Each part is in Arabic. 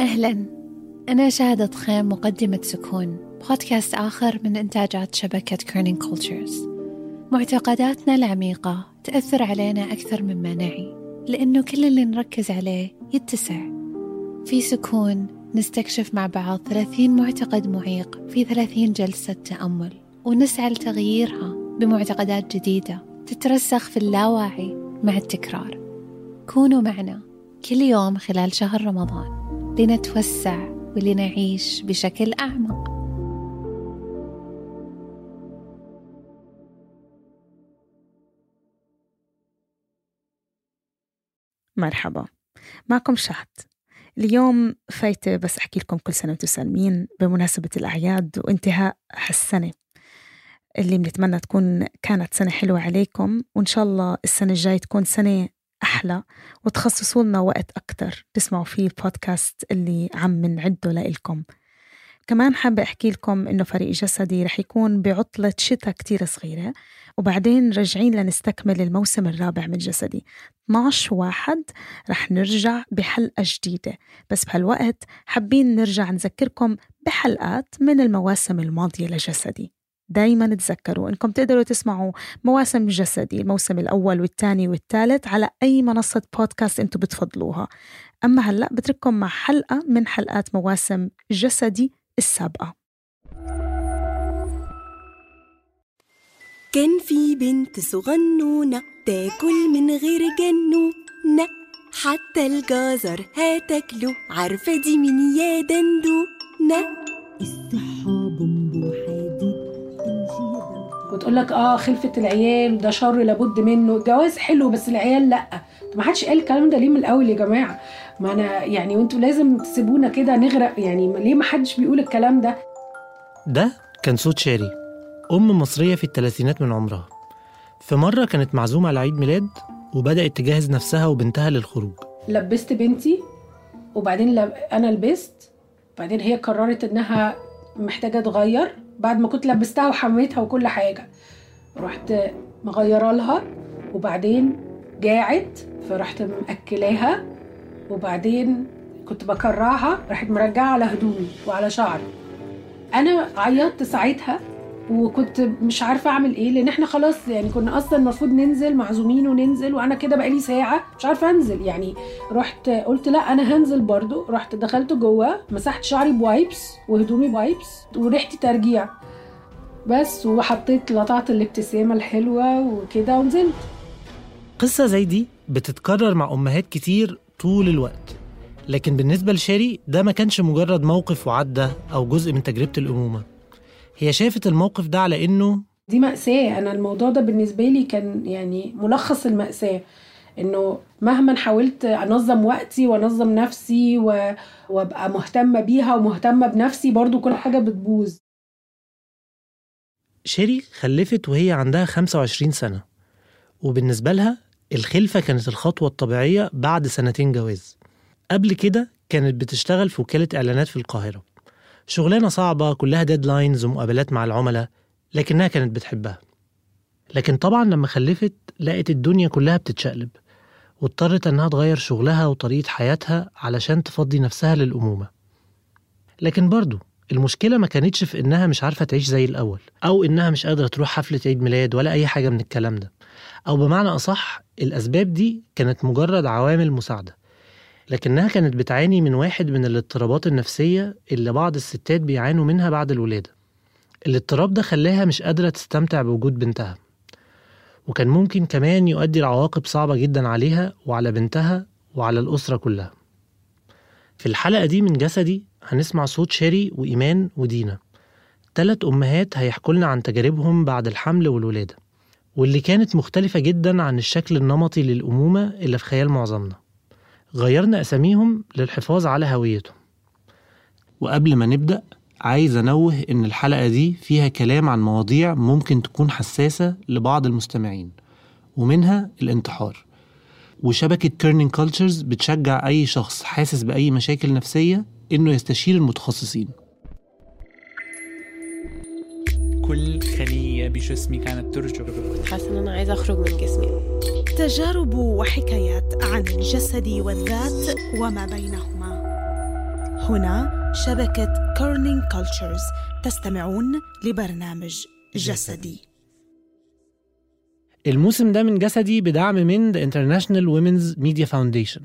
أهلا. أنا شهادة خيم مقدمة سكون. بودكاست آخر من إنتاجات شبكة Kerning Cultures معتقداتنا العميقة تأثر علينا أكثر مما نعي لأنه كل اللي نركز عليه يتسع. في سكون نستكشف مع بعض 30 معتقد معيق في 30 جلسة تأمل ونسعى لتغييرها بمعتقدات جديدة تترسخ في اللاواعي مع التكرار. كونوا معنا كل يوم خلال شهر رمضان. لنتوسع ولنعيش بشكل أعمق. مرحبا. معكم شهد. اليوم فايتة بس أحكي لكم كل سنة وأنتم سالمين بمناسبة الأعياد وانتهاء هالسنة. اللي بنتمنى تكون كانت سنة حلوة عليكم وإن شاء الله السنة الجاية تكون سنة أحلى وتخصصوا لنا وقت أكتر تسمعوا فيه البودكاست اللي عم نعده لإلكم. كمان حابة أحكي لكم إنه فريق جسدي رح يكون بعطلة شتاء كتير صغيرة وبعدين راجعين لنستكمل الموسم الرابع من جسدي. 12 واحد رح نرجع بحلقة جديدة بس بهالوقت حابين نرجع نذكركم بحلقات من المواسم الماضية لجسدي. دايما تذكروا إنكم تقدروا تسمعوا مواسم جسدي الموسم الأول والثاني والثالث على أي منصة بودكاست أنتم بتفضلوها. أما هلأ بترككم مع حلقة من حلقات مواسم جسدي السابقة. كان في بنت صغنونة تاكل من غير جنونة حتى الجزر هتاكله. عارفة دي مين يا دندونة؟ الصحة بومبو حديد وتقول لك آه خلفة العيال ده شر لابد منه. الجواز حلو بس العيال لأ. ما حدش قال الكلام ده ليه من الأول يا جماعة؟ ما أنا يعني وأنتوا لازم تسيبونا كده نغرق يعني ليه ما حدش بيقول الكلام ده؟ ده كان صوت شاري أم مصرية في الثلاثينات من عمرها. في مرة كانت معزومة على عيد ميلاد وبدأت تجهز نفسها وبنتها للخروج. لبست بنتي وبعدين لب... أنا لبست بعدين هي قررت إنها محتاجة تغير. بعد ما كنت لبستها وحميتها وكل حاجة رحت مغيرة لها وبعدين جاعت فرحت مأكلاها وبعدين كنت بكرعها راحت مرجعة على هدومي وعلى شعري. أنا عيطت ساعتها وكنت مش عارفة أعمل إيه لأن إحنا خلاص يعني كنا أصلا المفروض ننزل معزومين وننزل وأنا كده بقالي ساعة مش عارفة أنزل. يعني رحت قلت لا أنا هنزل برضو. رحت دخلت جوه مسحت شعري ب wipes وهدومي ب wipes وريحتي ترجيع. بس وحطيت لطعت الابتسامة الحلوة وكده ونزلت. قصة زي دي بتتكرر مع أمهات كتير طول الوقت. لكن بالنسبة لشيري ده ما كانش مجرد موقف وعدى أو جزء من تجربة الأمومة. هي شافت الموقف ده على إنه دي مأساة. أنا الموضوع ده بالنسبة لي كان يعني ملخص المأساة إنه مهما حاولت أنظم وقتي وأنظم نفسي و... وأبقى مهتمة بيها ومهتمة بنفسي برضو كل حاجة بتبوظ. شيري خلفت وهي عندها 25 سنة وبالنسبة لها الخلفة كانت الخطوة الطبيعية بعد سنتين جواز. قبل كده كانت بتشتغل في وكالة إعلانات في القاهرة. شغلانة صعبة كلها deadlines ومقابلات مع العملاء لكنها كانت بتحبها. لكن طبعا لما خلفت لقت الدنيا كلها بتتشقلب واضطرت إنها تغير شغلها وطريقة حياتها علشان تفضي نفسها للأمومة. لكن برضو المشكلة ما كانتش في إنها مش عارفة تعيش زي الأول أو إنها مش قادرة تروح حفلة عيد ميلاد ولا أي حاجة من الكلام ده. أو بمعنى أصح الأسباب دي كانت مجرد عوامل مساعدة. لكنها كانت بتعاني من واحد من الاضطرابات النفسية اللي بعض الستات بيعانوا منها بعد الولادة. الاضطراب ده خلاها مش قادرة تستمتع بوجود بنتها. وكان ممكن كمان يؤدي لعواقب صعبة جدا عليها وعلى بنتها وعلى الأسرة كلها. في الحلقة دي من جسدي هنسمع صوت شيري وإيمان ودينا. تلات أمهات هيحكوا لنا عن تجاربهم بعد الحمل والولادة واللي كانت مختلفة جدا عن الشكل النمطي للأمومة اللي في خيال معظمنا. غيرنا أساميهم للحفاظ على هويتهم. وقبل ما نبدأ عايز أنوه إن الحلقة دي فيها كلام عن مواضيع ممكن تكون حساسة لبعض المستمعين ومنها الانتحار. وشبكة Kerning Cultures بتشجع أي شخص حاسس بأي مشاكل نفسية إنه يستشير المتخصصين. كل خلية بجسمي كانت ترجف. حاسة إن أنا عايزة أخرج من جسمي. تجارب وحكايات عن الجسد والذات وما بينهما. هنا شبكة Kerning Cultures تستمعون لبرنامج جسدي. الموسم ده من جسدي بدعم من The International Women's Media Foundation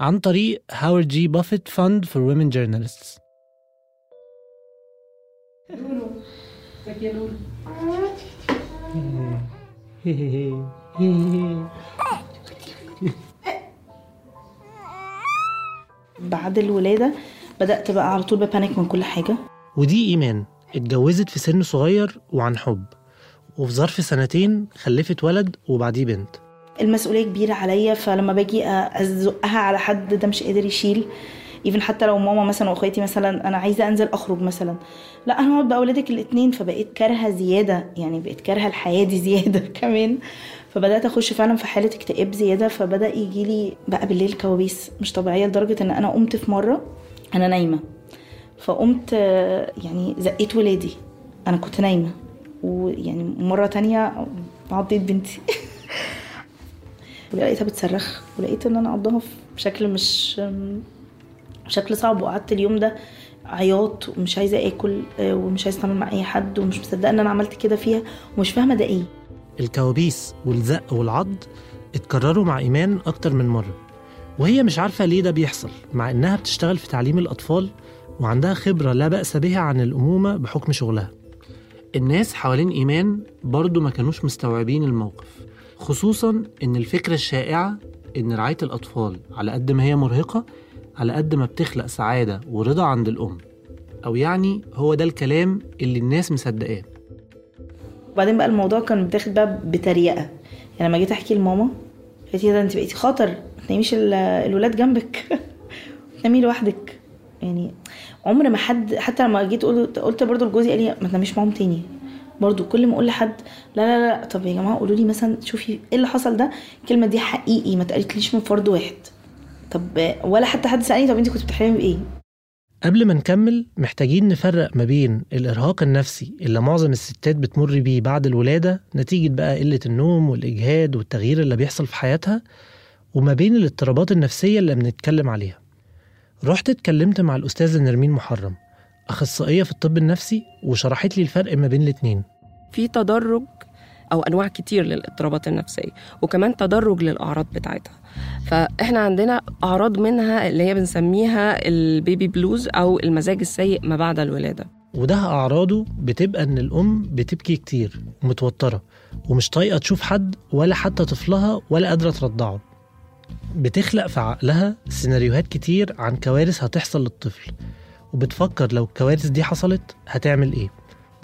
عن طريق Howard G. Buffett Fund for Women Journalists. ازيك يا لولو بعد الولادة بدأت بقى على طول ب panic من كل حاجة. ودي إيمان اتجوزت في سن صغير وعن حب وفي ظرف سنتين خلفت ولد وبعديه بنت. المسؤولية كبيرة عليا فلما باجي أزقها على حد ده مش قادر يشيل. even حتى لو ماما مثلا واخواتي مثلا أنا عايزة أنزل أخرج مثلا. لا أنا هقعد باولادك الاثنين فبقيت كارهة زيادة. يعني بقيت كارهة الحياة دي زيادة كمان. فبدأت أخش فعلا في حالة اكتئاب زيادة. فبدأ يجي لي بقى بالليل كوابيس مش طبيعية لدرجة إن أنا قمت في مرة أنا نايمة. فقمت يعني زقيت ولادي. أنا كنت نايمة. ويعني مرة تانية عضيت بنتي. ولقيتها بتصرخ. ولقيت إن أنا عضها بشكل مش بشكل صعب وقعدت اليوم ده عياط ومش عايزة آكل آه، ومش عايزة أتعامل مع أي حد ومش مصدقة إن أنا عملت كده فيها ومش فاهمة ده إيه. الكوابيس والزق والعض اتكرروا مع إيمان أكتر من مرة وهي مش عارفة ليه ده بيحصل مع إنها بتشتغل في تعليم الأطفال وعندها خبرة لا بأس بها عن الأمومة بحكم شغلها. الناس حوالين إيمان برضو ما كانوش مستوعبين الموقف خصوصا إن الفكرة الشائعة إن رعاية الأطفال على قد ما هي مرهقة على قد ما بتخلق سعادة ورضا عند الأم. أو يعني هو ده الكلام اللي الناس مصدقاه. وبعدين بقى الموضوع كان بتاخد بقى بتريقة. يعني لما جيت أحكي لماما قالت لي ده أنت بقيتي خطر ما تناميش ال- الولاد جنبك تنامي لوحدك. يعني عمر ما حد حتى لما جيت قلت قلت برضو لجوزي قال لي ما تناميش معاهم تاني. برضو كل ما أقول لحد لا لا لا طب يا جماعة قولوا لي مثلا شوفي إيه اللي حصل ده. الكلمة دي حقيقي ما اتقالتليش من فرد واحد. طب ولا حتى حد سألني طب انت كنت بتحلمي بإيه؟ قبل ما نكمل محتاجين نفرق ما بين الإرهاق النفسي اللي معظم الستات بتمر بيه بعد الولادة نتيجة بقى قلة النوم والإجهاد والتغيير اللي بيحصل في حياتها وما بين الاضطرابات النفسية اللي بنتكلم عليها. رحت اتكلمت مع الأستاذة نرمين محرم أخصائية في الطب النفسي وشرحت لي الفرق ما بين الاتنين. في تدرج أو أنواع كتير للاضطرابات النفسية وكمان تدرج للأعراض بتاعتها. فإحنا عندنا أعراض منها اللي هي بنسميها البيبي بلوز أو المزاج السيء ما بعد الولادة. وده أعراضه بتبقى إن الأم بتبكي كتير ومتوترة ومش طايقة تشوف حد ولا حتى طفلها ولا قادرة ترضعه. بتخلق في عقلها سيناريوهات كتير عن كوارث هتحصل للطفل وبتفكر لو الكوارث دي حصلت هتعمل إيه.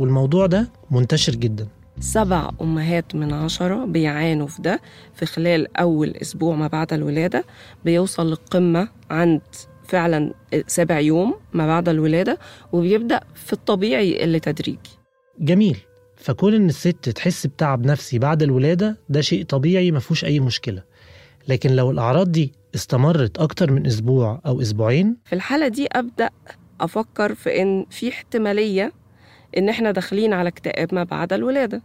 والموضوع ده منتشر جدا. سبع أمهات من عشرة بيعانوا في ده في خلال أول أسبوع ما بعد الولادة بيوصل للقمة عند فعلا سابع يوم ما بعد الولادة وبيبدأ في الطبيعي يقل تدريجي جميل. فكون إن الست تحس بتعب نفسي بعد الولادة ده شيء طبيعي مفهوش أي مشكلة. لكن لو الأعراض دي استمرت أكتر من أسبوع أو أسبوعين؟ في الحالة دي أبدأ أفكر في إن في احتمالية إن إحنا داخلين على اكتئاب ما بعد الولادة.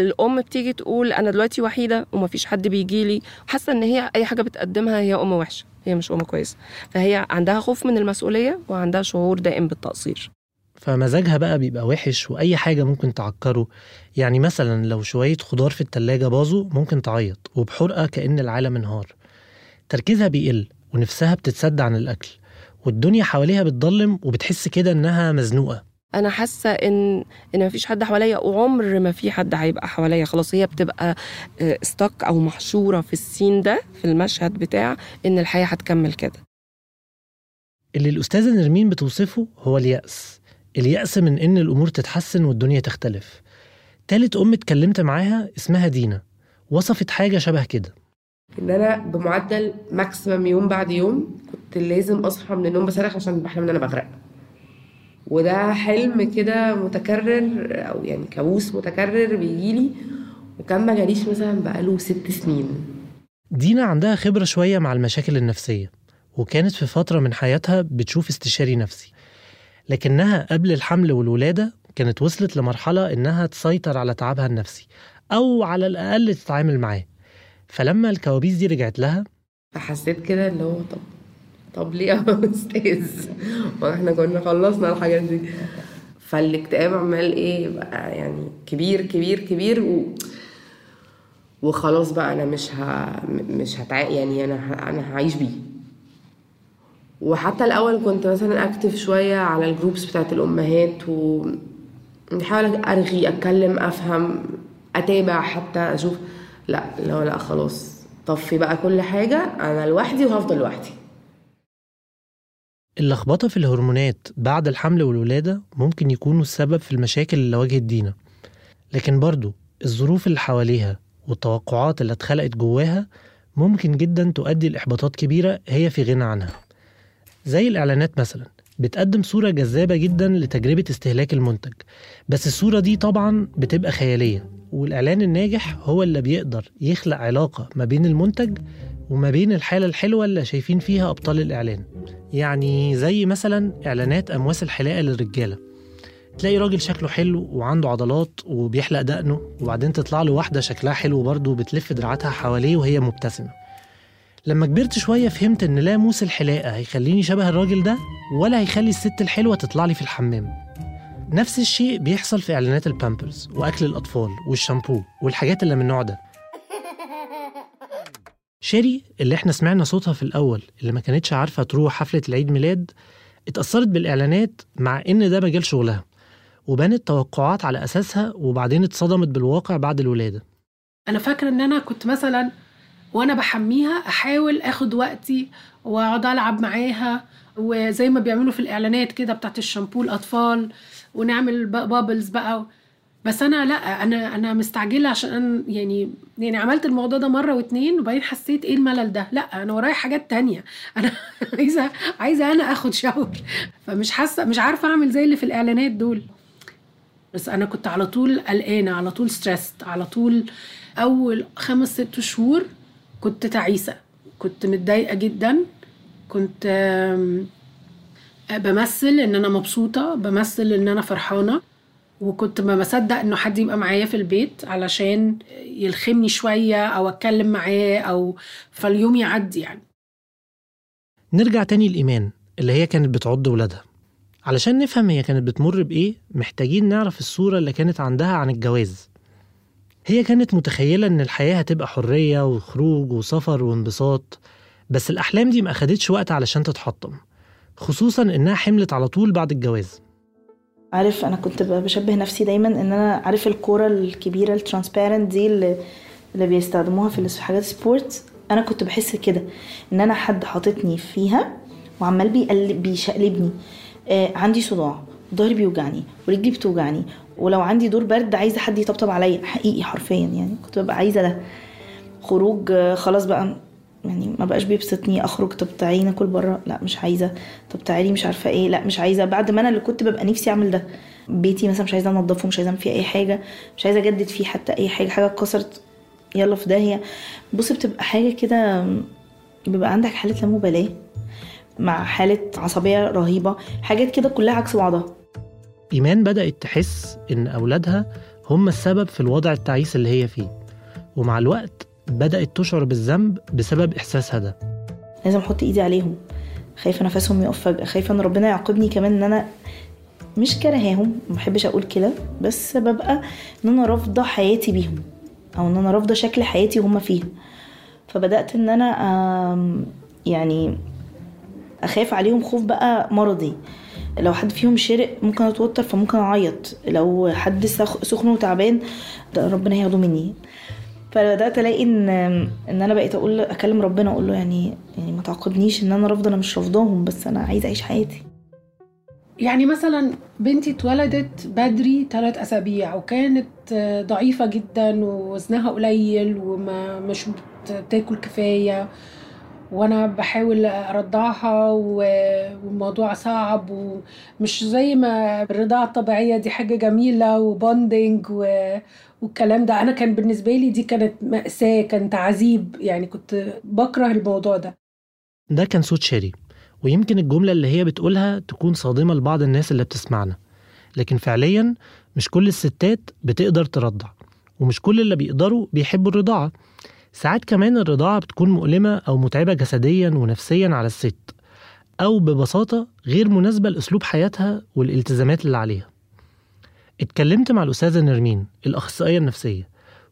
الأم بتيجي تقول أنا دلوقتي وحيدة ومفيش حد بيجيلي حاسة إن هي أي حاجة بتقدمها هي أم وحشة. هي مش أم كويسة. فهي عندها خوف من المسؤولية وعندها شعور دائم بالتقصير. فمزاجها بقى بيبقى وحش وأي حاجة ممكن تعكره. يعني مثلا لو شوية خضار في التلاجة باظوا ممكن تعيط وبحرقة كأن العالم انهار. تركيزها بيقل ونفسها بتتسد عن الأكل والدنيا حواليها بتضلم وبتحس كده إنها مزنوقة. أنا حاسة إن إن مفيش حد حواليا وعمر ما في حد هيبقى حواليا. خلاص هي بتبقى ستك أو محشورة في السين ده في المشهد بتاع إن الحياة هتكمل كده. اللي الأستاذة نرمين بتوصفه هو اليأس. اليأس من إن الأمور تتحسن والدنيا تختلف. تالت أم اتكلمت معاها اسمها دينا. وصفت حاجة شبه كده. إن أنا بمعدل ماكسيمم يوم بعد يوم كنت لازم أصحى من النوم بصرخ عشان بحلم ان أنا بغرق. وده حلم كده متكرر أو يعني كابوس متكرر بيجيلي وكان ما جاليش مثلا بقاله ست سنين. دينا عندها خبرة شوية مع المشاكل النفسية وكانت في فترة من حياتها بتشوف استشاري نفسي. لكنها قبل الحمل والولادة كانت وصلت لمرحلة إنها تسيطر على تعبها النفسي أو على الأقل تتعامل معاه. فلما الكوابيس دي رجعت لها فحسيت كده اللي هو طب طب ليه يا أستاذ؟ وإحنا كنا خلصنا الحاجات دي. فالاكتئاب عمال إيه بقى يعني كبير كبير كبير و... وخلاص بقى أنا مش ه... مش هتع... يعني أنا ه... أنا هعيش بيه. وحتى الأول كنت مثلا أكتف شوية على الجروبس بتاعت الأمهات و بحاول أرغي أتكلم أفهم أتابع حتى أشوف. لا لا لا خلاص طفي بقى كل حاجة أنا لوحدي وهفضل لوحدي. اللخبطة في الهرمونات بعد الحمل والولادة ممكن يكونوا السبب في المشاكل اللي واجهت دينا. لكن برضو الظروف اللي حواليها والتوقعات اللي اتخلقت جواها ممكن جدا تؤدي لإحباطات كبيرة هي في غنى عنها. زي الإعلانات مثلا بتقدم صورة جذابة جدا لتجربة استهلاك المنتج. بس الصورة دي طبعا بتبقى خيالية والإعلان الناجح هو اللي بيقدر يخلق علاقة ما بين المنتج وما بين الحالة الحلوة اللي شايفين فيها أبطال الإعلان. يعني زي مثلا إعلانات أمواس الحلاقة للرجالة. تلاقي راجل شكله حلو وعنده عضلات وبيحلق دقنه وبعدين تطلع له واحدة شكلها حلو برضه بتلف دراعاتها حواليه وهي مبتسمة. لما كبرت شوية فهمت إن لا موس الحلاقة هيخليني شبه الراجل ده ولا هيخلي الست الحلوة تطلع لي في الحمام. نفس الشيء بيحصل في إعلانات البامبرز وأكل الأطفال والشامبو والحاجات اللي من النوع ده. شيري اللي إحنا سمعنا صوتها في الأول اللي ما كانتش عارفة تروح حفلة العيد ميلاد اتأثرت بالإعلانات مع إن ده مجال شغلها وبنت توقعات على أساسها وبعدين اتصدمت بالواقع بعد الولادة. أنا فاكرة إن أنا كنت مثلا وأنا بحميها أحاول آخد وقتي وأقعد ألعب معاها وزي ما بيعملوا في الإعلانات كده بتاعت الشامبو الأطفال ونعمل بابلز بقى بس أنا لأ أنا أنا مستعجلة عشان أنا يعني يعني عملت الموضوع ده مرة واتنين وبعدين حسيت إيه الملل ده؟ لأ أنا ورايا حاجات تانية. أنا عايزة عايزة أنا آخد شاور فمش حاسة مش عارفة أعمل زي اللي في الإعلانات دول. بس أنا كنت على طول قلقانة على طول ستريسد على طول أول خمس ست شهور كنت تعيسة. كنت متضايقة جدا. كنت بمثل إن أنا مبسوطة بمثل إن أنا فرحانة. وكنت ما بصدق إنه حد يبقى معايا في البيت علشان يلخمني شوية أو أتكلم معاه أو فاليوم يعدي يعني. نرجع تاني لإيمان اللي هي كانت بتعض ولادها. علشان نفهم هي كانت بتمر بإيه محتاجين نعرف الصورة اللي كانت عندها عن الجواز. هي كانت متخيلة إن الحياة هتبقى حرية وخروج وسفر وانبساط بس الأحلام دي ما أخدتش وقت علشان تتحطم خصوصا إنها حملت على طول بعد الجواز. عارف أنا كنت بشبه نفسي دايما إن أنا عارف الكورة الكبيرة الترانسبيرنت دي اللي, اللي بيستخدموها في حاجات سبورت أنا كنت بحس كده إن أنا حد حاططني فيها وعمال بيقلب بيشقلبني. آه عندي صداع ظهري بيوجعني ورجلي بتوجعني ولو عندي دور برد عايزة حد يطبطب عليا حقيقي حرفيا يعني. كنت ببقى عايزة ده. خروج آه، خلاص بقى يعني ما بقاش بيبسطني أخرج طب تعالي ناكل بره. لا مش عايزة. طب تعالي مش عارفة إيه. لا مش عايزة. بعد ما أنا اللي كنت ببقى نفسي أعمل ده. بيتي مثلا مش عايزة انضفه مش عايزة فيه أي حاجة مش عايزة أجدد فيه حتى أي حاجة. حاجة اتكسرت يلا في داهية. بص بتبقى حاجة كده بيبقى عندك حالة لا مبالاة مع حالة عصبية رهيبة. حاجات كده كلها عكس بعضها. إيمان بدأت تحس إن أولادها هم السبب في الوضع التعيس اللي هي فيه. ومع الوقت بدأت تشعر بالذنب بسبب إحساسها ده لازم أحط إيدي عليهم. خايفة نفسهم يقف فجأة. خايفة إن ربنا يعاقبني كمان إن أنا مش كرهاهم ما بحبش أقول كده. بس ببقى إن أنا رافضة حياتي بيهم. أو إن أنا رافضة شكل حياتي وهم فيها. فبدأت إن أنا آم، يعني أخاف عليهم خوف بقى مرضي. لو حد فيهم شرق ممكن أتوتر فممكن أعيط. لو حد سخ- سخن وتعبان ربنا هياخده مني. فبدأت ألاقي ان إن أنا بقيت أقول أكلم ربنا أقول له يعني يعني ما تعاقبنيش إن أنا رافضه أنا مش رافضاهم بس أنا عايزه أعيش حياتي يعني مثلا بنتي اتولدت بدري ثلاث أسابيع وكانت ضعيفة جدا ووزنها قليل وما مش بتاكل كفاية وأنا بحاول أرضعها والموضوع صعب ومش زي ما الرضاعة الطبيعية دي حاجة جميلة وبوندنج. والكلام ده. أنا كان بالنسبة لي دي كانت مأساة كان تعذيب يعني كنت بكره الموضوع ده. ده كان صوت شيري ويمكن الجملة اللي هي بتقولها تكون صادمة لبعض الناس اللي بتسمعنا. لكن فعليا مش كل الستات بتقدر ترضع ومش كل اللي بيقدروا بيحبوا الرضاعة. ساعات كمان الرضاعة بتكون مؤلمة أو متعبة جسديا ونفسيا على الست أو ببساطة غير مناسبة لأسلوب حياتها والالتزامات اللي عليها. اتكلمت مع الأستاذة نرمين الأخصائية النفسية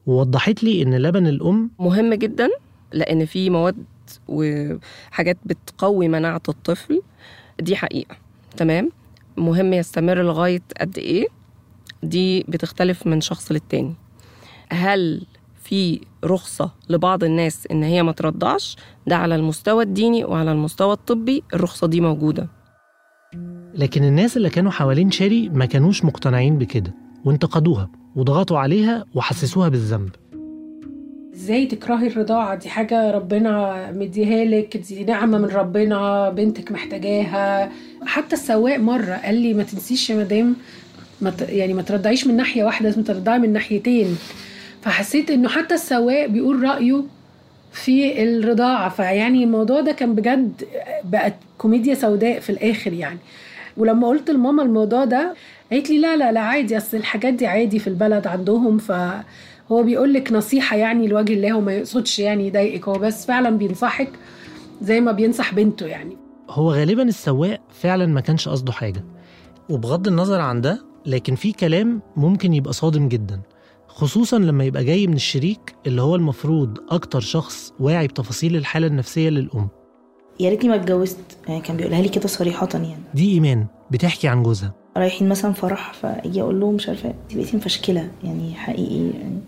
ووضحت لي إن لبن الأم مهم جدا لأن في مواد وحاجات بتقوي مناعة الطفل. دي حقيقة تمام؟ مهم يستمر لغاية قد إيه؟ دي بتختلف من شخص للتاني. هل في رخصة لبعض الناس إن هي ما ترضعش؟ ده على المستوى الديني وعلى المستوى الطبي الرخصة دي موجودة. لكن الناس اللي كانوا حوالين شيري ما كانوش مقتنعين بكده وانتقدوها وضغطوا عليها وحسسوها بالذنب. إزاي تكرهي الرضاعة؟ دي حاجة ربنا مديها لك دي نعمة من ربنا بنتك محتاجاها. حتى السواق مرة قال لي ما تنسيش يا مدام ما ت- يعني ما ترضعيش من ناحية واحدة لازم ترضعي من ناحيتين. فحسيت إنه حتى السواق بيقول رأيه في الرضاعة. فيعني الموضوع ده كان بجد بقت كوميديا سوداء في الآخر يعني. ولما قلت لماما الموضوع ده قالت لي لا لا لا عادي أصل الحاجات دي عادي في البلد عندهم فهو بيقول لك نصيحة يعني لوجه الله وما يقصدش يعني يضايقك هو بس فعلا بينصحك زي ما بينصح بنته يعني. هو غالبا السواق فعلا ما كانش قصده حاجة وبغض النظر عن ده لكن في كلام ممكن يبقى صادم جدا خصوصا لما يبقى جاي من الشريك اللي هو المفروض أكتر شخص واعي بتفاصيل الحالة النفسية للأم. يا ريتني ما اتجوزت. يعني كان بيقولها لي كده صريحة يعني. دي إيمان بتحكي عن جوزها. رايحين مثلا فرح فأجي أقول له مش عارفة انت بقيتي مفشكلة يعني حقيقي يعني.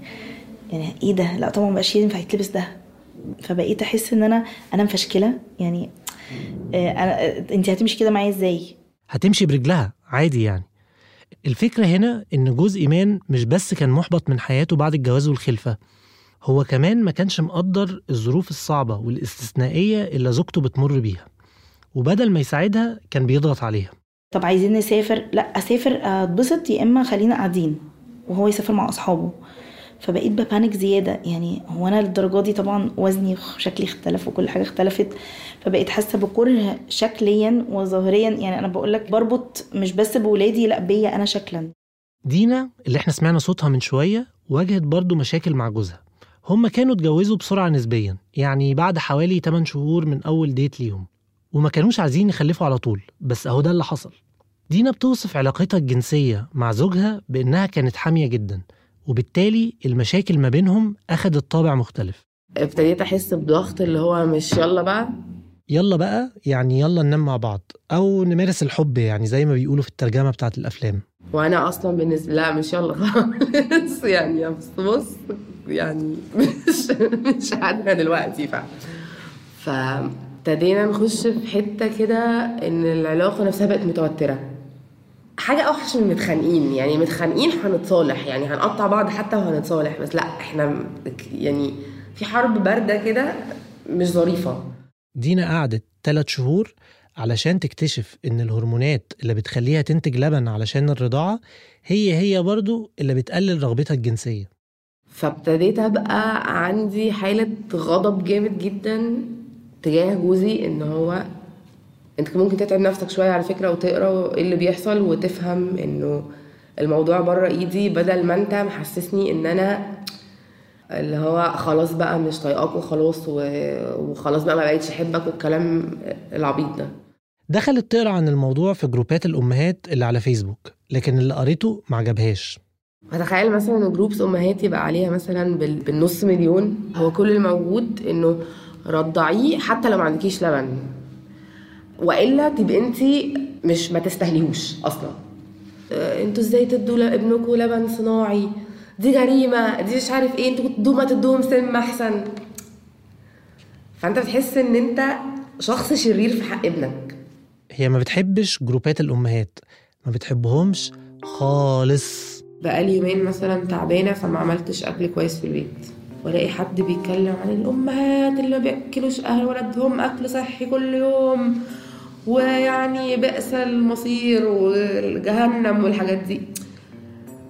يعني إيه ده؟ لا طبعا مبقاش ينفع يتلبس ده. فبقيت أحس إن أنا أنا مفشكلة يعني. آه، أنا انت هتمشي كده معايا إزاي؟ هتمشي برجلها عادي يعني. الفكرة هنا إن جوز إيمان مش بس كان محبط من حياته بعد الجواز والخلفة. هو كمان ما كانش مقدر الظروف الصعبة والاستثنائية اللي زوجته بتمر بيها وبدل ما يساعدها كان بيضغط عليها. طب عايزين نسافر؟ لا أسافر اتبسط يا إما خلينا قاعدين وهو يسافر مع أصحابه. فبقيت ببانك زيادة يعني هو أنا للدرجة دي طبعا وزني شكلي اختلف وكل حاجة اختلفت فبقيت حاسة بكره شكليا وظاهريا يعني أنا بقول لك بربط مش بس بولادي لا بيا أنا شكلا. دينا اللي إحنا سمعنا صوتها من شوية واجهت برضو مشاكل مع جوزها. هما كانوا اتجوزوا بسرعة نسبيا يعني بعد حوالي 8 شهور من أول ديت ليهم. وما كانوش عايزين يخلفوا على طول بس أهو ده اللي حصل. دينا بتوصف علاقتها الجنسية مع زوجها بإنها كانت حامية جدا وبالتالي المشاكل ما بينهم أخدت طابع مختلف. ابتديت أحس بضغط اللي هو مش يلا بقى؟ يلا بقى يعني يلا ننام مع بعض أو نمارس الحب يعني زي ما بيقولوا في الترجمة بتاعت الأفلام. وأنا أصلا بالنسبة لا مش يلا خالص يعني بص بص. يعني مش مش قادره دلوقتي ف فابتدينا نخش في حتة كده إن العلاقة نفسها بقت متوترة. حاجة أوحش من متخانقين يعني متخانقين هنتصالح يعني هنقطع بعض حتى وهنتصالح بس لأ إحنا يعني في حرب باردة كده مش ظريفة. دينا قعدت 3 شهور علشان تكتشف إن الهرمونات اللي بتخليها تنتج لبن علشان الرضاعة هي هي برضو اللي بتقلل رغبتها الجنسية. فابتديت أبقى عندي حالة غضب جامد جدا تجاه جوزي إن هو أنت ممكن تتعب نفسك شوية على فكرة وتقرأ إيه اللي بيحصل وتفهم إنه الموضوع بره إيدي بدل ما أنت محسسني إن أنا اللي هو خلاص بقى مش طايقاك وخلاص وخلاص بقى ما بقيتش أحبك والكلام العبيط ده. دخلت تقرأ عن الموضوع في جروبات الأمهات اللي على فيسبوك لكن اللي قريته ما عجبهاش. فتخيل مثلا جروبس أمهات يبقى عليها مثلا بال- بالنص مليون. هو كل الموجود إنه رضعيه حتى لو ما عندكيش لبن. وإلا تبقى أنت مش ما تستاهليهوش أصلا. آه، أنتوا إزاي تدوا لابنكم لبن صناعي؟ دي جريمه دي مش عارف إيه أنتوا تدوا ما تدوهم سم أحسن. فأنت بتحس إن أنت شخص شرير في حق ابنك. هي ما بتحبش جروبات الأمهات. ما بتحبهمش خالص. بقالي يومين مثلا تعبانة فما عملتش أكل كويس في البيت. وألاقي حد بيتكلم عن الأمهات اللي ما بيأكلوش أهل ولادهم أكل صحي كل يوم ويعني بئس المصير والجهنم والحاجات دي.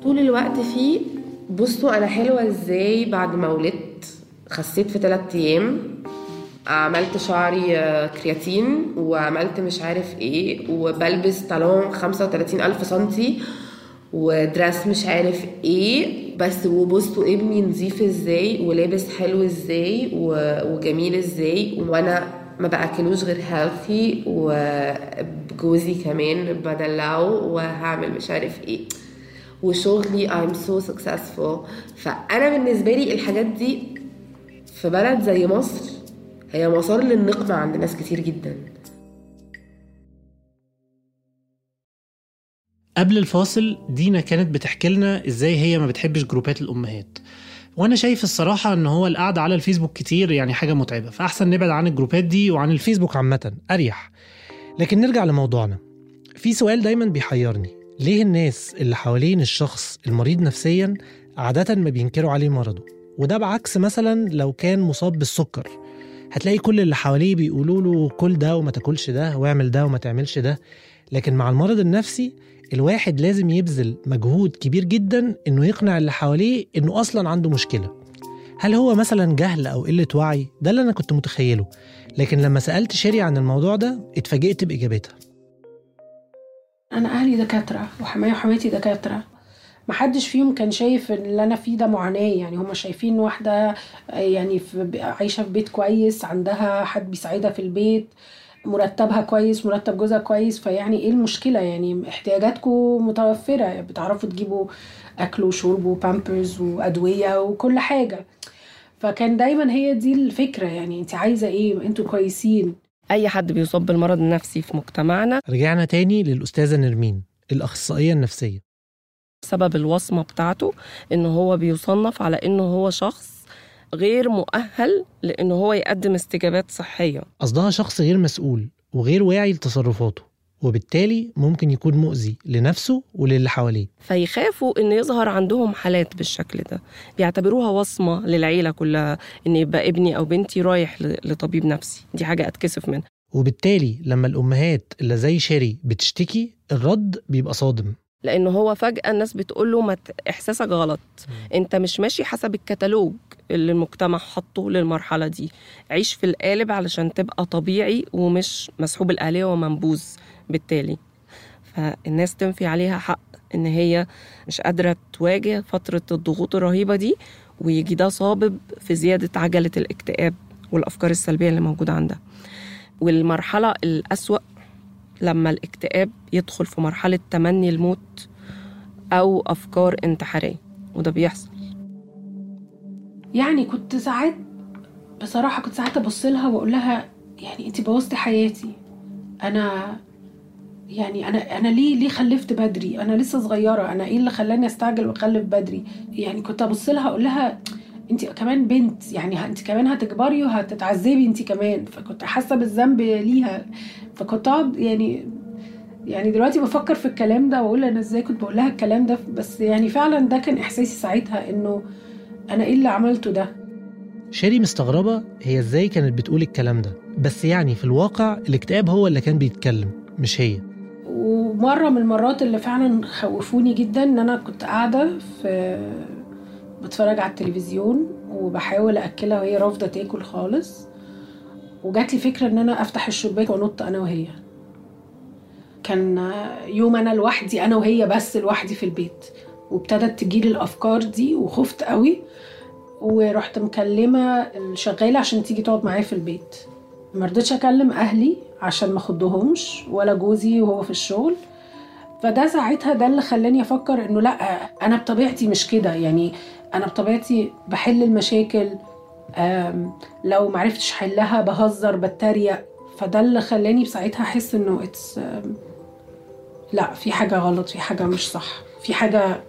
طول الوقت فيه بصوا أنا حلوة إزاي بعد ما ولدت. خسيت في ثلاثة أيام عملت شعري آه، كيراتين وعملت مش عارف إيه وبلبس talon 35 ألف سنتي ودريس مش عارف إيه بس وبصوا ابني نظيف إزاي ولابس حلو إزاي وجميل إزاي وأنا ما باكلوش غير healthy وجوزي كمان بدلعه وهعمل مش عارف إيه. وشغلي I'm so successful. فأنا بالنسبة لي الحاجات دي في بلد زي مصر هي مسار للنقمة عند ناس كتير جدا. قبل الفاصل دينا كانت بتحكي لنا إزاي هي ما بتحبش جروبات الأمهات. وأنا شايف الصراحة إن هو القعدة على الفيسبوك كتير يعني حاجة متعبة. فأحسن نبعد عن الجروبات دي وعن الفيسبوك عامة. أريح. لكن نرجع لموضوعنا. في سؤال دايما بيحيرني. ليه الناس اللي حوالين الشخص المريض نفسيا عادة ما بينكروا عليه مرضه؟ وده بعكس مثلا لو كان مصاب بالسكر. هتلاقي كل اللي حواليه بيقولوا له كل ده وما تاكلش ده واعمل ده وما تعملش ده. لكن مع المرض النفسي الواحد لازم يبذل مجهود كبير جدا إنه يقنع اللي حواليه إنه أصلا عنده مشكلة. هل هو مثلا جهل أو قلة وعي؟ ده اللي أنا كنت متخيله. لكن لما سألت شيري عن الموضوع ده اتفاجئت بإجابتها. أنا أهلي دكاترة وحماية وحماتي دكاترة. محدش فيهم كان شايف اللي أنا فيه ده معاناة. يعني هما شايفين واحدة يعني عايشة في بيت كويس عندها حد بيساعدها في البيت. مرتبها كويس مرتب جوزها كويس فيعني إيه المشكلة؟ يعني احتياجاتكم متوفرة بتعرفوا تجيبوا أكل وشرب وبامبرز وأدوية وكل حاجة. فكان دايما هي دي الفكرة يعني انت عايزة إيه؟ أنتوا كويسين. أي حد بيصاب بالمرض النفسي في مجتمعنا. رجعنا تاني للأستاذة نرمين الأخصائية النفسية. سبب الوصمة بتاعته إن هو بيصنف على إنه هو شخص غير مؤهل لإنه هو يقدم استجابات صحية. قصدها شخص غير مسؤول وغير واعي لتصرفاته وبالتالي ممكن يكون مؤذي لنفسه وللي حواليه. فيخافوا إن يظهر عندهم حالات بالشكل ده. بيعتبروها وصمة للعيلة كلها إن يبقى ابني أو بنتي رايح لطبيب نفسي. دي حاجة أتكسف منها. وبالتالي لما الأمهات اللي زي شيري بتشتكي الرد بيبقى صادم. لأن هو فجأة الناس بتقول له ما إحساسك غلط. أنت مش ماشي حسب الكتالوج اللي المجتمع حطه للمرحلة دي. عيش في القالب علشان تبقى طبيعي ومش مسحوب الآلية ومنبوذ بالتالي. فالناس تنفي عليها حق إن هي مش قادرة تواجه فترة الضغوط الرهيبة دي ويجي ده صابب في زيادة عجلة الاكتئاب والأفكار السلبية اللي موجودة عندها. والمرحلة الأسوأ لما الاكتئاب يدخل في مرحلة تمني الموت أو أفكار انتحارية وده بيحصل يعني كنت ساعات بصراحة كنت ساعات أبص لها وأقول لها يعني أنت بوظتي حياتي أنا يعني أنا أنا ليه ليه خلفت بدري؟ أنا لسه صغيرة أنا إيه اللي خلاني أستعجل وأخلف بدري؟ يعني كنت أبص لها أقول لها أنت كمان بنت يعني أنت كمان هتكبري وهتتعذبي أنت كمان. فكنت حاسة بالذنب ليها. فكنت أقعد يعني يعني دلوقتي بفكر في الكلام ده وأقول أنا إزاي كنت بقول لها الكلام ده. بس يعني فعلا ده كان إحساسي ساعتها إنه أنا إيه اللي عملته ده. شيري مستغربة هي إزاي كانت بتقول الكلام ده. بس يعني في الواقع الاكتئاب هو اللي كان بيتكلم مش هي. ومرة من المرات اللي فعلا خوفوني جدا إن أنا كنت قاعدة في بتفرج على التلفزيون وبحاول أكلها وهي رافضة تاكل خالص. وجات لي فكرة إن أنا أفتح الشباك وأنط أنا وهي. كان يوم أنا لوحدي أنا وهي بس لوحدي في البيت. وابتدت تجيلي الأفكار دي وخفت قوي. ورحت مكلمة الشغالة عشان تيجي تقعد معايا في البيت. ما رضيتش أكلم أهلي عشان ما اخدهمش ولا جوزي وهو في الشغل. فده ساعتها ده اللي خلاني أفكر إنه لأ أنا بطبيعتي مش كده. يعني أنا بطبيعتي بحل المشاكل لو معرفتش حلها بهزر بتريق فده اللي خلاني بساعتها أحس إنه اتس لا في حاجة غلط في حاجة مش صح في حاجة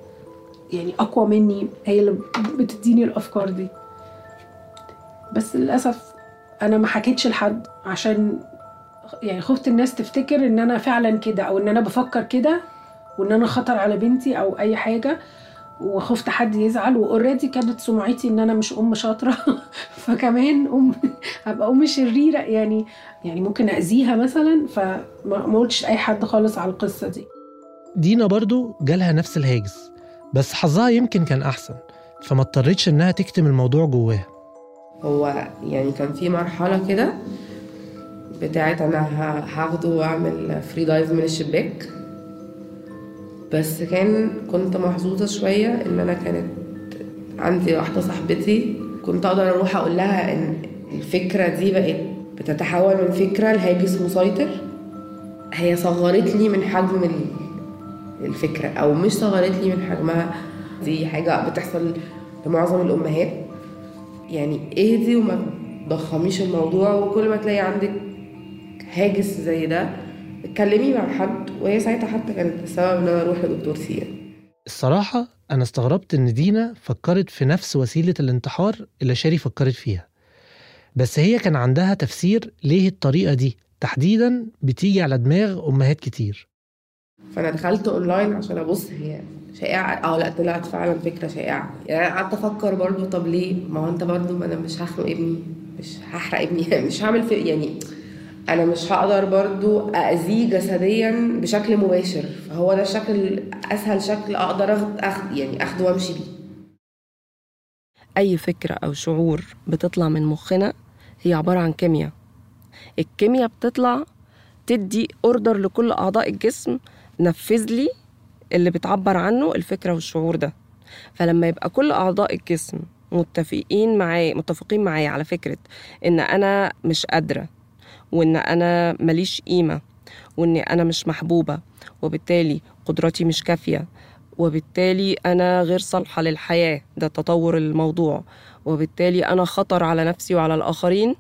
يعني أقوى مني هي اللي بتديني الأفكار دي. بس للأسف أنا ما حكيتش لحد عشان يعني خفت الناس تفتكر إن أنا فعلا كده أو إن أنا بفكر كده وإن أنا خطر على بنتي أو أي حاجة. وخفت حد يزعل واوريدي كانت سمعتي إن أنا مش أم شاطرة. فكمان أم هبقى أم شريرة يعني يعني ممكن أذيها مثلا فما ما قلتش لأي حد خالص على القصة دي. دينا برضو جالها نفس الهاجس بس حظها يمكن كان أحسن فما اضطرتش إنها تكتم الموضوع جواها. هو يعني كان في مرحلة كده بتاعت أنا ه- هاخده وأعمل free dive من الشباك. بس كان كنت محظوظة شوية إن أنا كانت عندي واحدة صاحبتي كنت أقدر أروح أقول لها إن الفكرة دي بقت بتتحول من فكرة لهاجس مسيطر. هي صغرت لي من حجم ال- الفكرة أو مش صغرت لي من حجمها. دي حاجة بتحصل لمعظم الأمهات. يعني اهدي وما تضخميش الموضوع وكل ما تلاقي عندك هاجس زي ده اتكلمي مع حد وهي ساعتها حتى كانت السبب ان أنا أروح لدكتور سيان الصراحة أنا استغربت إن دينا فكرت في نفس وسيلة الانتحار اللي شاري فكرت فيها. بس هي كان عندها تفسير ليه الطريقة دي؟ تحديدا بتيجي على دماغ أمهات كتير. فأنا دخلت أونلاين عشان أبص هي شائعة؟ آه لأ طلعت فعلا فكرة شائعة. يعني أنا قعدت أفكر برضو طب ليه؟ ما هو أنت برضو ما أنا مش هخنق ابني مش هحرق ابني مش هعمل في يعني أنا مش هقدر برضو اذيه جسديا بشكل مباشر. فهو ده الشكل أسهل شكل أقدر اخد, أخد يعني أخده وأمشي بيه. أي فكرة أو شعور بتطلع من مخنا هي عبارة عن كيمياء. الكيمياء بتطلع تدي أوردر لكل أعضاء الجسم نفذ لي اللي بتعبر عنه الفكرة والشعور ده. فلما يبقى كل أعضاء الجسم متفقين معايا متفقين معايا على فكرة إن أنا مش قادرة وإن أنا ماليش قيمة وإن أنا مش محبوبة وبالتالي قدراتي مش كافية وبالتالي أنا غير صالحة للحياة. ده تطور الموضوع. وبالتالي أنا خطر على نفسي وعلى الآخرين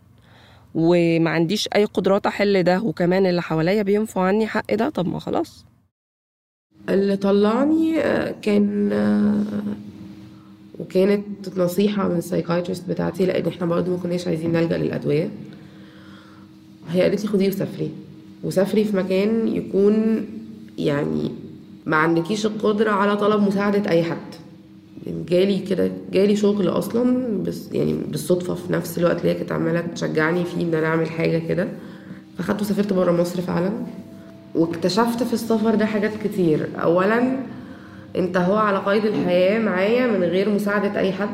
وما عنديش أي قدرات أحل ده وكمان اللي حواليا بينفوا عني حق ده. طب ما خلاص. اللي طلعني آه، كان آه، وكانت نصيحة من السايكايترست بتاعتي لأن إحنا برضه ما كناش عايزين نلجأ للأدوية. هي قالت لي خديه وسافري وسافري في مكان يكون يعني ما عندكيش القدرة على طلب مساعدة أي حد. جالي كده جالي شغل أصلا بس يعني بالصدفة في نفس الوقت اللي هي كانت عمالة تشجعني فيه إن أنا أعمل حاجة كده. فخدته وسافرت برا مصر فعلا. واكتشفت في السفر ده حاجات كتير. اولا أنت هو على قيد الحياة معايا من غير مساعدة أي حد.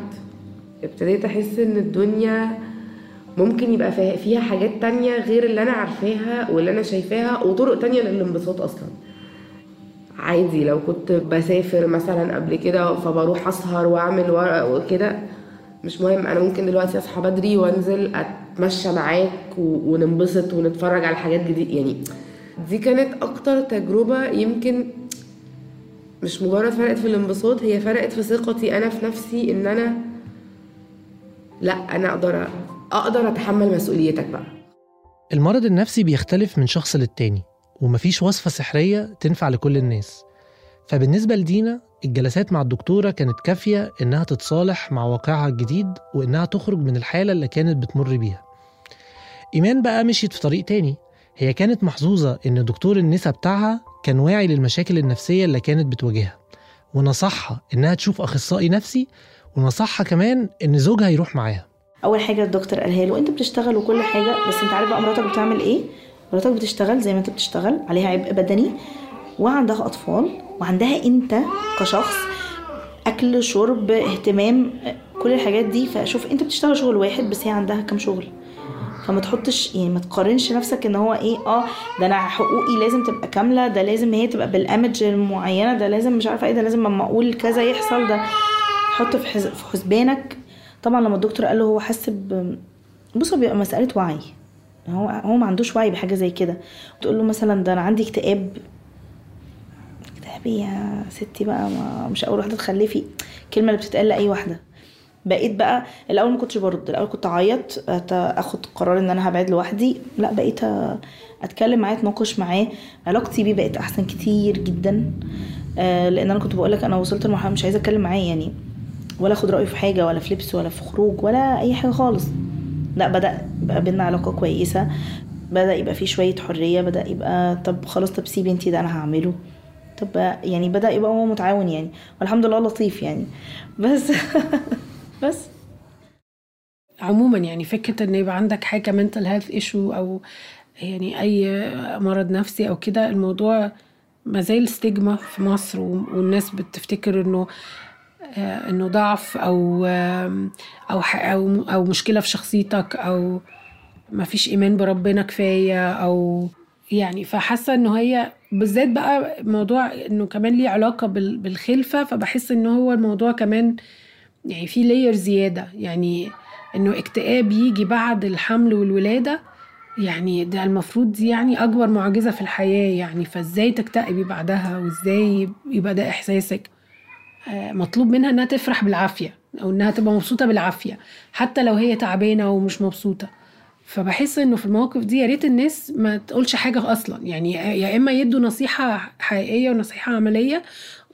ابتديت أحس إن الدنيا ممكن يبقى فيها- حاجات تانية غير اللي أنا عارفاها واللي أنا شايفاها وطرق تانية للانبساط أصلا. عادي لو كنت بسافر مثلا قبل كده فبروح أسهر وأعمل وكده مش مهم. أنا ممكن دلوقتي أصحى بدري وأنزل أتمشى معاك وننبسط ونتفرج على حاجات جديده يعني دي كانت أكتر تجربة يمكن مش مجرد فرقت في الانبساط هي فرقت في ثقتي أنا في نفسي إن أنا لأ أنا أقدر أقدر أتحمل مسؤوليتك بقى. المرض النفسي بيختلف من شخص للتاني ومفيش وصفة سحرية تنفع لكل الناس. فبالنسبة لدينا الجلسات مع الدكتورة كانت كافية إنها تتصالح مع واقعها الجديد وإنها تخرج من الحالة اللي كانت بتمر بيها. إيمان بقى مشيت في طريق تاني. هي كانت محظوظة إن دكتور النساء بتاعها كان واعي للمشاكل النفسية اللي كانت بتواجهها ونصحها إنها تشوف أخصائي نفسي ونصحها كمان إن زوجها يروح معاها. أول حاجة الدكتور قالها له أنت بتشتغل وكل حاجة بس أنت عارف بقى مراتك بتعمل إيه؟ مراتك بتشتغل زي ما أنت بتشتغل عليها عبء بدني وعندها أطفال وعندها أنت كشخص أكل شرب اهتمام كل الحاجات دي فشوف أنت بتشتغل شغل واحد بس هي عندها كام شغل؟ فما تحطش يعني ما تقارنش نفسك إن هو إيه آه ده أنا حقوقي لازم تبقى كاملة ده لازم هي تبقى بالامج المعينة ده لازم مش عارفة إيه ده لازم أما أقول كذا يحصل ده حط في حسبانك طبعا لما الدكتور قال له هو حس ب بص بيبقى مسألة وعي. هو هو ما عندوش وعي بحاجة زي كده. تقول له مثلا ده أنا عندي اكتئاب. اكتئاب إيه يا ستي بقى؟ ما مش أول واحدة تخلفي الكلمة اللي بتتقال لأي واحدة. بقيت بقى الأول ما كنتش برد الأول كنت أعيط أخد قرار إن أنا هبعد لوحدي. لا بقيت أتكلم معاه أتناقش معاه. علاقتي بيه بقت أحسن كتير جدا. آه، لأن أنا كنت بقول لك أنا وصلت لمرحلة مش عايزة أتكلم معاه يعني. ولا اخد رأيه في حاجة ولا في لبس ولا في خروج ولا أي حاجة خالص. لا بدأ يبقى بينا علاقة كويسة بدأ يبقى في شوية حرية بدأ يبقى طب خلاص طب سيبي انتي ده أنا هعمله. طب يعني بدأ يبقى هو متعاون يعني والحمد لله لطيف يعني. بس بس. عموما يعني فكرة إن يبقى عندك حاجة mental health issue أو يعني أي مرض نفسي أو كده الموضوع ما زال ستيجما في مصر والناس بتفتكر إنه إنه ضعف أو أو أو مشكلة في شخصيتك أو ما فيش إيمان بربنا كفاية أو يعني فحاسة إنه هي بالذات بقى موضوع إنه كمان ليه علاقة بال- بالخلفة فبحس إن هو الموضوع كمان يعني في لاير زيادة. يعني إنه اكتئاب يجي بعد الحمل والولادة يعني ده المفروض دي يعني أكبر معجزة في الحياة يعني. فإزاي تكتئبي بعدها؟ وإزاي يبقى ده إحساسك؟ آه، مطلوب منها إنها تفرح بالعافية أو إنها تبقى مبسوطة بالعافية حتى لو هي تعبانة ومش مبسوطة. فبحس إنه في المواقف دي يا ريت الناس ما تقولش حاجة أصلا. يعني يا إما يدوا نصيحة حقيقية ونصيحة عملية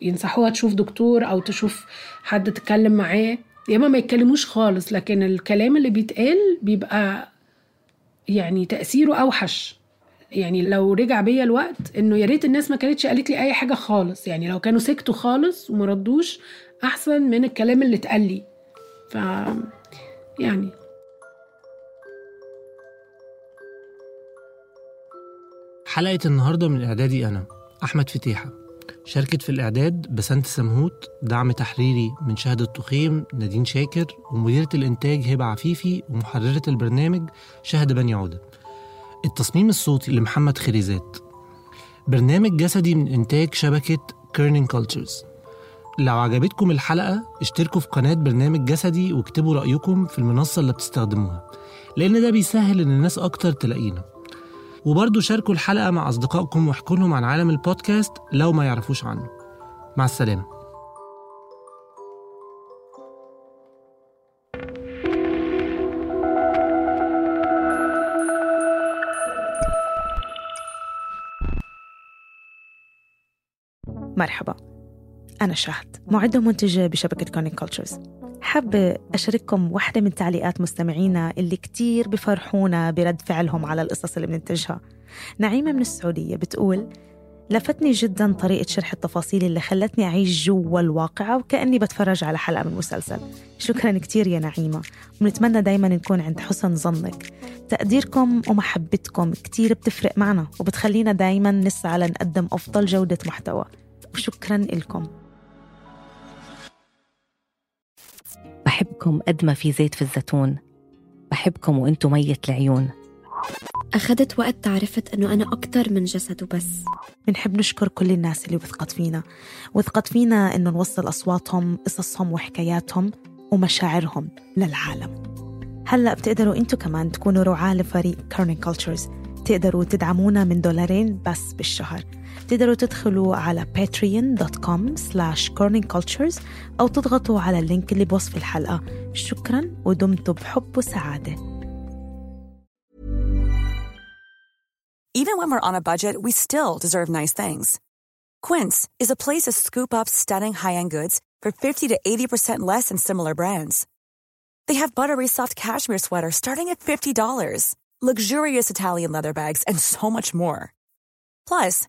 ينصحوها تشوف دكتور أو تشوف حد تتكلم معاه يا إما ما يتكلموش خالص لكن الكلام اللي بيتقال بيبقى يعني تأثيره أوحش. يعني لو رجع بيا الوقت انه يا ريت الناس ما كانتش قالت لي اي حاجة خالص. يعني لو كانوا سكتوا خالص وما ردوش احسن من الكلام اللي اتقال لي. ف يعني حلقة النهاردة من إعدادي أنا أحمد فتيحة. شاركت في الإعداد بسنت سمهوت دعم تحريري من شهد التخيم نادين شاكر ومديرة الإنتاج هبة عفيفي ومحررة البرنامج شهد بني عودة. التصميم الصوتي لمحمد خريزات. برنامج جسدي من إنتاج شبكة Kerning Cultures لو عجبتكم الحلقة اشتركوا في قناة برنامج جسدي واكتبوا رأيكم في المنصة اللي بتستخدموها لأن ده بيسهل إن الناس أكتر تلاقينا. وبرضه شاركوا الحلقة مع أصدقائكم واحكوا لهم عن عالم البودكاست لو ما يعرفوش عنه. مع السلامة. مرحبا. أنا شهد معدة ومنتجة بشبكة Kerning Cultures حابة أشارككم واحدة من تعليقات مستمعينا اللي كتير بفرحونا برد فعلهم على القصص اللي بننتجها. نعيمة من السعودية بتقول لفتني جدا طريقة شرح التفاصيل اللي خلتني أعيش جوا الواقعة وكأني بتفرج على حلقة من مسلسل. شكرا كتير يا نعيمة. ونتمنى دايما نكون عند حسن ظنك. تقديركم ومحبتكم كتير بتفرق معنا وبتخلينا دايما نسعى لنقدم أفضل جودة محتوى. وشكرا لكم. بحبكم قد ما في زيت في الزيتون. بحبكم وأنتم ميت العيون. أخذت وقت تعرفت إنه أنا أكتر من جسد وبس. بنحب نشكر كل الناس اللي وثقت فينا. وثقت فينا إنه نوصل أصواتهم قصصهم وحكاياتهم ومشاعرهم للعالم. هلأ بتقدروا أنتوا كمان تكونوا رعاة لفريق Kerning Cultures تقدروا تدعمونا من دولارين بس بالشهر. تقدروا تدخلوا على patreon.com slash corningcultures أو تضغطوا على اللينك اللي بوصف الحلقة شكرا ودمتم بحب وسعادة Even when we're on a budget, we still deserve nice things. Quince is a place to scoop up stunning high-end goods for 50 to 80% less than similar brands. They have buttery soft cashmere sweaters starting at $50, luxurious Italian leather bags, and so much more. Plus,